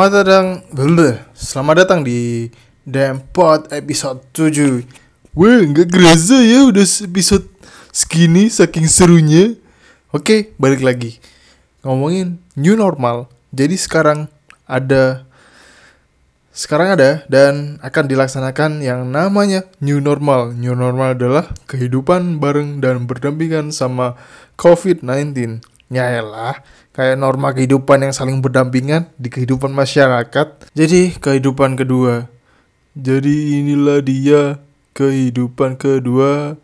Selamat datang, Bleh. selamat datang di Dempot episode 7 Wah, nggak kerasa ya udah episode segini saking serunya. Oke, balik lagi. Ngomongin new normal. Jadi sekarang ada Sekarang ada dan akan dilaksanakan yang namanya new normal. New normal adalah kehidupan bareng dan berdampingan sama COVID-19 Ya elah, kayak norma kehidupan yang saling berdampingan di kehidupan masyarakat. Jadi kehidupan kedua. Jadi inilah dia kehidupan kedua.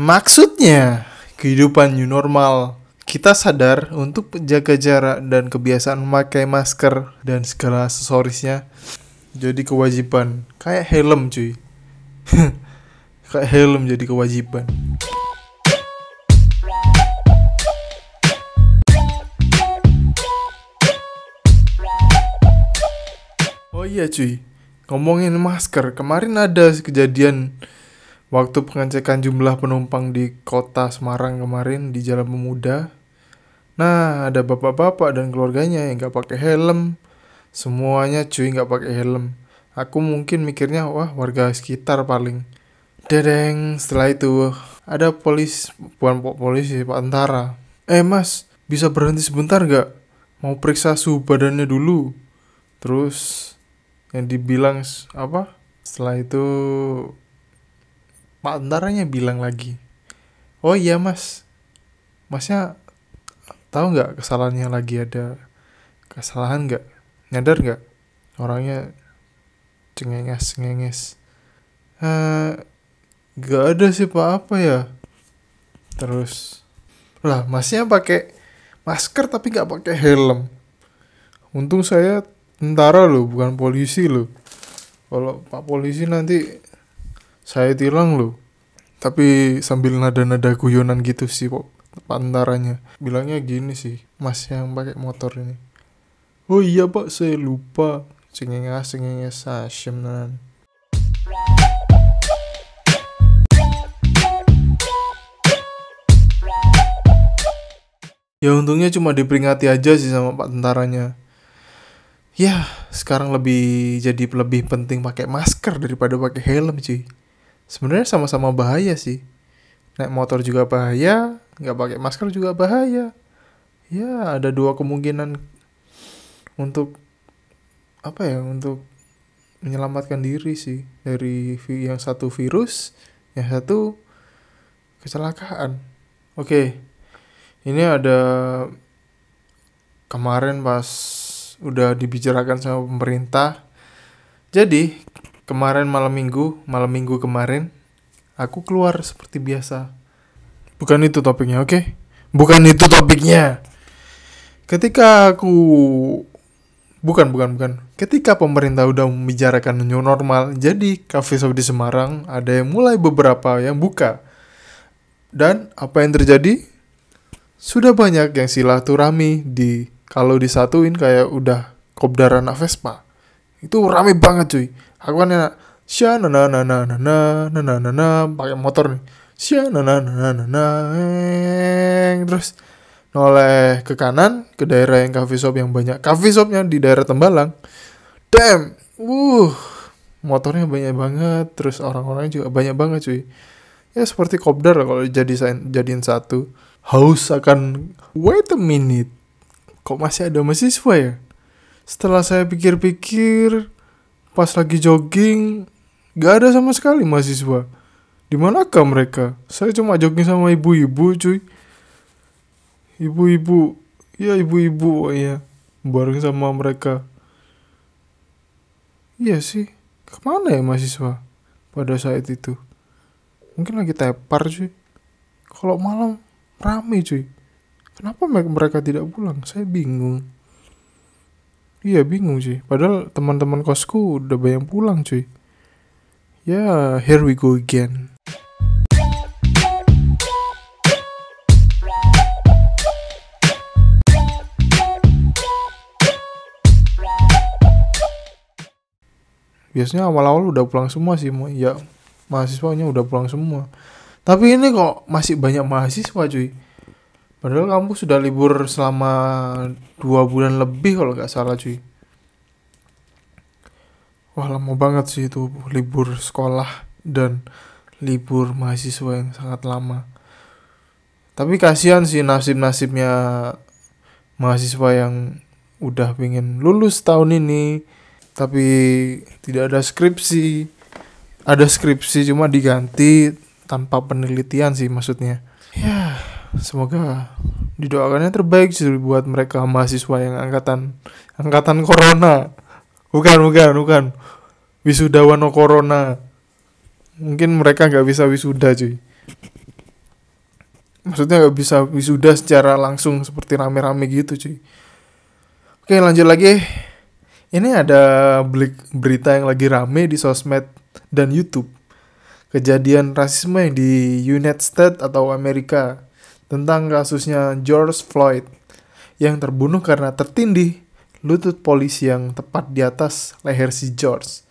Maksudnya kehidupan new normal kita sadar untuk menjaga jarak dan kebiasaan memakai masker dan segala aksesorisnya jadi kewajiban. Kayak helm cuy. Kayak helm jadi kewajiban. Oh iya cuy. Ngomongin masker kemarin ada kejadian waktu pengecekan jumlah penumpang di kota Semarang kemarin di Jalan Pemuda. Nah ada bapak-bapak dan keluarganya yang nggak pakai helm semuanya cuy nggak pakai helm. Aku mungkin mikirnya wah warga sekitar paling. Dedeng setelah itu ada polis bukan po- polisi pak tentara. Eh mas bisa berhenti sebentar nggak? Mau periksa suhu badannya dulu. Terus yang dibilang apa? Setelah itu pak tentaranya bilang lagi oh iya mas. Masnya tahu nggak kesalahannya lagi ada kesalahan nggak nyadar nggak? Orangnya cengenges cengenges. Eh nggak ada sih pak. Apa ya? Terus lah masnya pakai masker tapi nggak pakai helm. Untung saya tentara loh bukan polisi loh. Kalau pak polisi nanti saya tilang loh. Tapi sambil nada-nada guyonan gitu sih kok pak tentaranya bilangnya gini sih mas yang pakai motor ini Oh iya pak, saya lupa. Cengenges, cengenges, asyem nan. Ya untungnya cuma diperingati aja sih sama pak tentaranya. Ya, sekarang lebih jadi lebih penting pakai masker daripada pakai helm cuy. Sebenarnya sama-sama bahaya sih. Naik motor juga bahaya, nggak pakai masker juga bahaya. Ya, ada dua kemungkinan untuk apa ya untuk menyelamatkan diri sih dari yang satu virus yang satu kecelakaan. Oke ini ada kemarin pas udah dibicarakan sama pemerintah. Jadi kemarin malam minggu malam minggu kemarin aku keluar seperti biasa. Bukan itu topiknya oke? Bukan itu topiknya. Ketika aku bukan bukan bukan ketika pemerintah udah membicarakan new normal jadi cafe shop di Semarang ada yang mulai beberapa yang buka dan apa yang terjadi sudah banyak yang silaturahmi di kalau disatuin kayak udah kopdar anak Vespa itu rame banget cuy aku kan enak sya na na na na na na na na na pakai motor nih sya na na na na na terus noleh ke kanan ke daerah yang coffee shop yang banyak. Coffee shopnya di daerah Tembalang. Damn! Uh motornya banyak banget terus orang-orangnya juga banyak banget cuy. Ya seperti kopdar kalau jadi jadiin satu. Haus akan wait a minute. Kok masih ada mahasiswa ya? Setelah saya pikir-pikir pas lagi jogging gak ada sama sekali mahasiswa. Di manakah mereka? Saya cuma jogging sama ibu-ibu cuy ibu-ibu. Ya ibu-ibu. Iya. Bareng sama mereka. Iya sih. Ke mana ya mahasiswa pada saat itu? Mungkin lagi tepar cuy. Kalau malam rame cuy. Kenapa me- mereka tidak pulang? Saya bingung. Iya bingung cuy. Padahal teman-teman kosku udah banyak pulang cuy. Ya here we go again biasanya awal-awal udah pulang semua sih ya mahasiswanya udah pulang semua. Tapi ini kok masih banyak mahasiswa cuy. Padahal kampus sudah libur selama dua bulan lebih kalau nggak salah cuy. Wah lama banget sih itu libur sekolah dan libur mahasiswa yang sangat lama. Tapi kasihan sih nasib-nasibnya mahasiswa yang udah pengen lulus tahun ini tapi tidak ada skripsi. Ada skripsi cuma diganti tanpa penelitian sih maksudnya. Ya semoga didoakannya terbaik sih buat mereka mahasiswa yang angkatan angkatan corona. Bukan bukan bukan. Wisuda wano corona mungkin mereka nggak bisa wisuda cuy. Maksudnya nggak bisa wisuda secara langsung seperti rame-rame gitu cuy. Oke lanjut lagi ini ada berita yang lagi rame di sosmed dan YouTube kejadian rasisme yang di United States atau Amerika tentang kasusnya George Floyd yang terbunuh karena tertindih lutut polisi yang tepat di atas leher si George.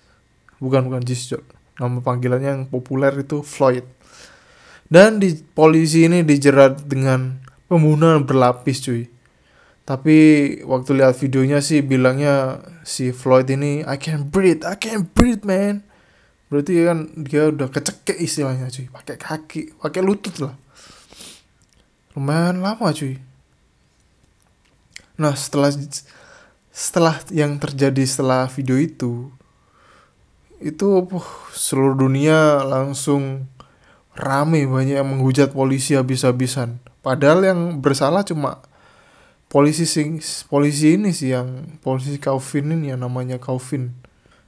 Bukan bukan si George. Nama panggilannya yang populer itu Floyd. Dan di polisi ini dijerat dengan pembunuhan berlapis cuy. Tapi waktu lihat videonya sih bilangnya si Floyd ini I can't breathe, I can't breathe man. Berarti kan dia udah kecekek istilahnya cuy, pakai kaki, pakai lutut lah. Lumayan lama cuy. Nah setelah setelah yang terjadi setelah video itu itu uh, seluruh dunia langsung rame banyak yang menghujat polisi habis-habisan. Padahal yang bersalah cuma polisi sing polisi ini sih yang polisi Calvin ini yang namanya Calvin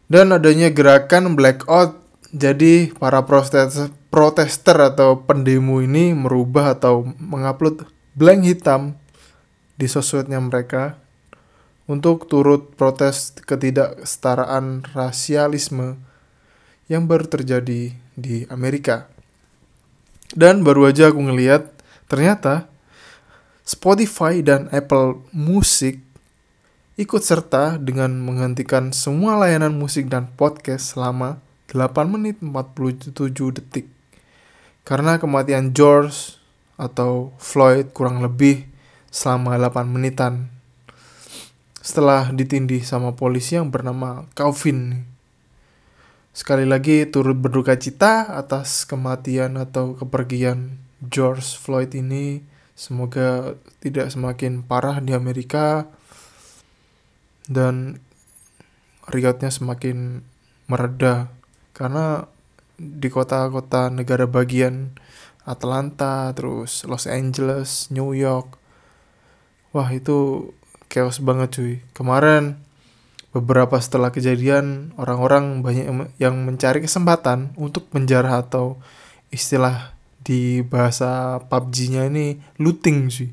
dan adanya gerakan blackout jadi para protester protester atau pendemo ini merubah atau mengupload blank hitam di sosmednya mereka untuk turut protes ketidaksetaraan rasialisme yang baru terjadi di Amerika. Dan baru aja aku ngeliat ternyata Spotify dan Apple Music ikut serta dengan menghentikan semua layanan musik dan podcast selama 8 menit 47 detik. Karena kematian George atau Floyd kurang lebih selama 8 menitan. Setelah ditindih sama polisi yang bernama Calvin. Sekali lagi turut berduka cita atas kematian atau kepergian George Floyd ini Semoga tidak semakin parah di Amerika dan riotnya semakin mereda karena di kota-kota negara bagian Atlanta, terus Los Angeles, New York. Wah, itu chaos banget cuy. Kemarin beberapa setelah kejadian orang-orang banyak yang mencari kesempatan untuk menjarah atau istilah di bahasa PUBG-nya ini looting sih.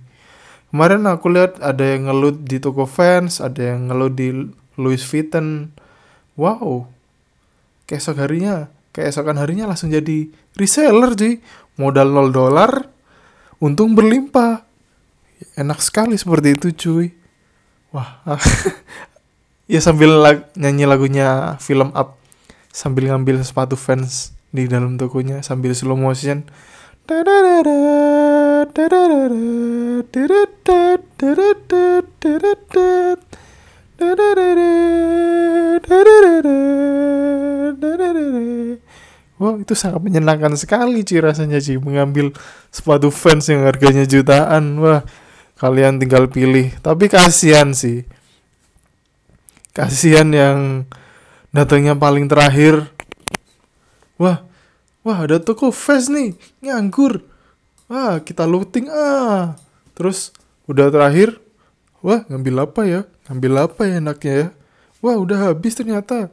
Kemarin aku lihat ada yang ngelut di toko fans, ada yang ngelut di Louis Vuitton. Wow. Keesok harinya, keesokan harinya langsung jadi reseller sih. Modal 0 dolar, untung berlimpah. Enak sekali seperti itu cuy. Wah. ya sambil lag nyanyi lagunya film up sambil ngambil sepatu fans di dalam tokonya sambil slow motion Wah itu sangat menyenangkan sekali sih rasanya mengambil sepatu fans yang harganya jutaan. Wah kalian tinggal pilih. Tapi kasihan sih. Kasihan yang datangnya paling terakhir. Wah wah ada toko fest nih. Nganggur. Ah kita looting ah. Terus udah terakhir? Wah ngambil apa ya? Ngambil apa ya enaknya ya? Wah udah habis ternyata.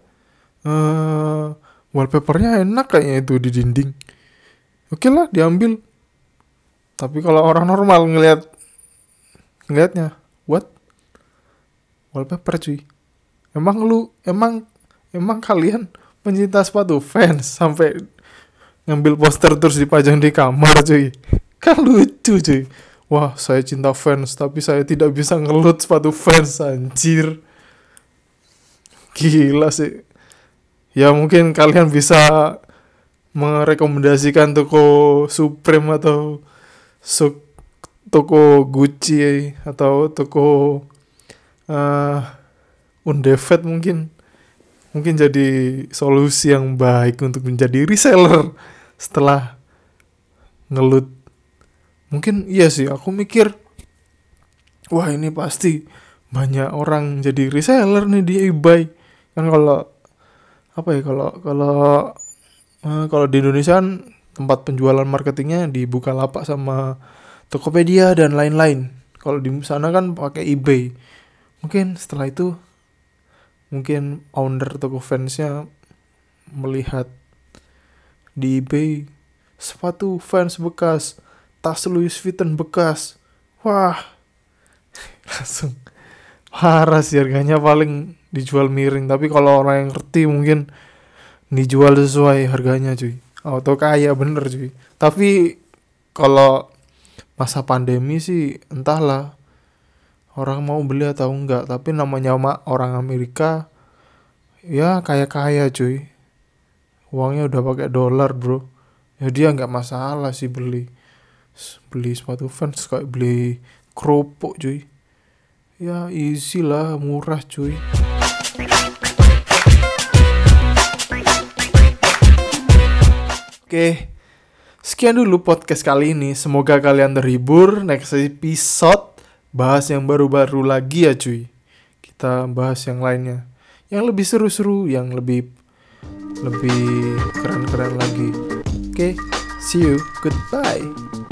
Uh, wallpapernya enak kayaknya itu di dinding. Oke lah diambil. Tapi kalau orang normal ngelihat ngelihatnya what? Wallpaper cuy. Emang lu emang emang kalian pencinta sepatu fans sampai ngambil poster terus dipajang di kamar cuy. Kan lucu cuy. Wah saya cinta fans tapi saya tidak bisa ngelut sepatu fans anjir. Gila sih. Ya mungkin kalian bisa merekomendasikan toko Supreme atau su toko Gucci atau toko uh, Undevet mungkin. Mungkin jadi solusi yang baik untuk menjadi reseller setelah ngelut. Mungkin iya sih aku mikir wah ini pasti banyak orang jadi reseller nih di eBay. Kan kalau apa ya kalau kalau uh, kalau di Indonesia kan tempat penjualan marketingnya dibuka lapak sama Tokopedia dan lain-lain. Kalau di sana kan pakai eBay. Mungkin setelah itu mungkin owner toko fansnya melihat di eBay. Sepatu fans bekas tas Louis Vuitton bekas. Wah. Langsung parah sih harganya paling dijual miring. Tapi kalau orang yang ngerti mungkin dijual sesuai harganya cuy. Atau kaya bener cuy. Tapi kalau masa pandemi sih entahlah. Orang mau beli atau enggak. Tapi namanya orang Amerika ya kaya kaya cuy uangnya udah pakai dolar bro. Ya dia nggak masalah sih beli. Beli sepatu fans kayak beli kerupuk cuy. Ya easy lah murah cuy. Oke, sekian dulu podcast kali ini. Semoga kalian terhibur. Next episode bahas yang baru-baru lagi ya cuy. Kita bahas yang lainnya. Yang lebih seru-seru yang lebih lebih keren-keren lagi. Oke okay, see you. Goodbye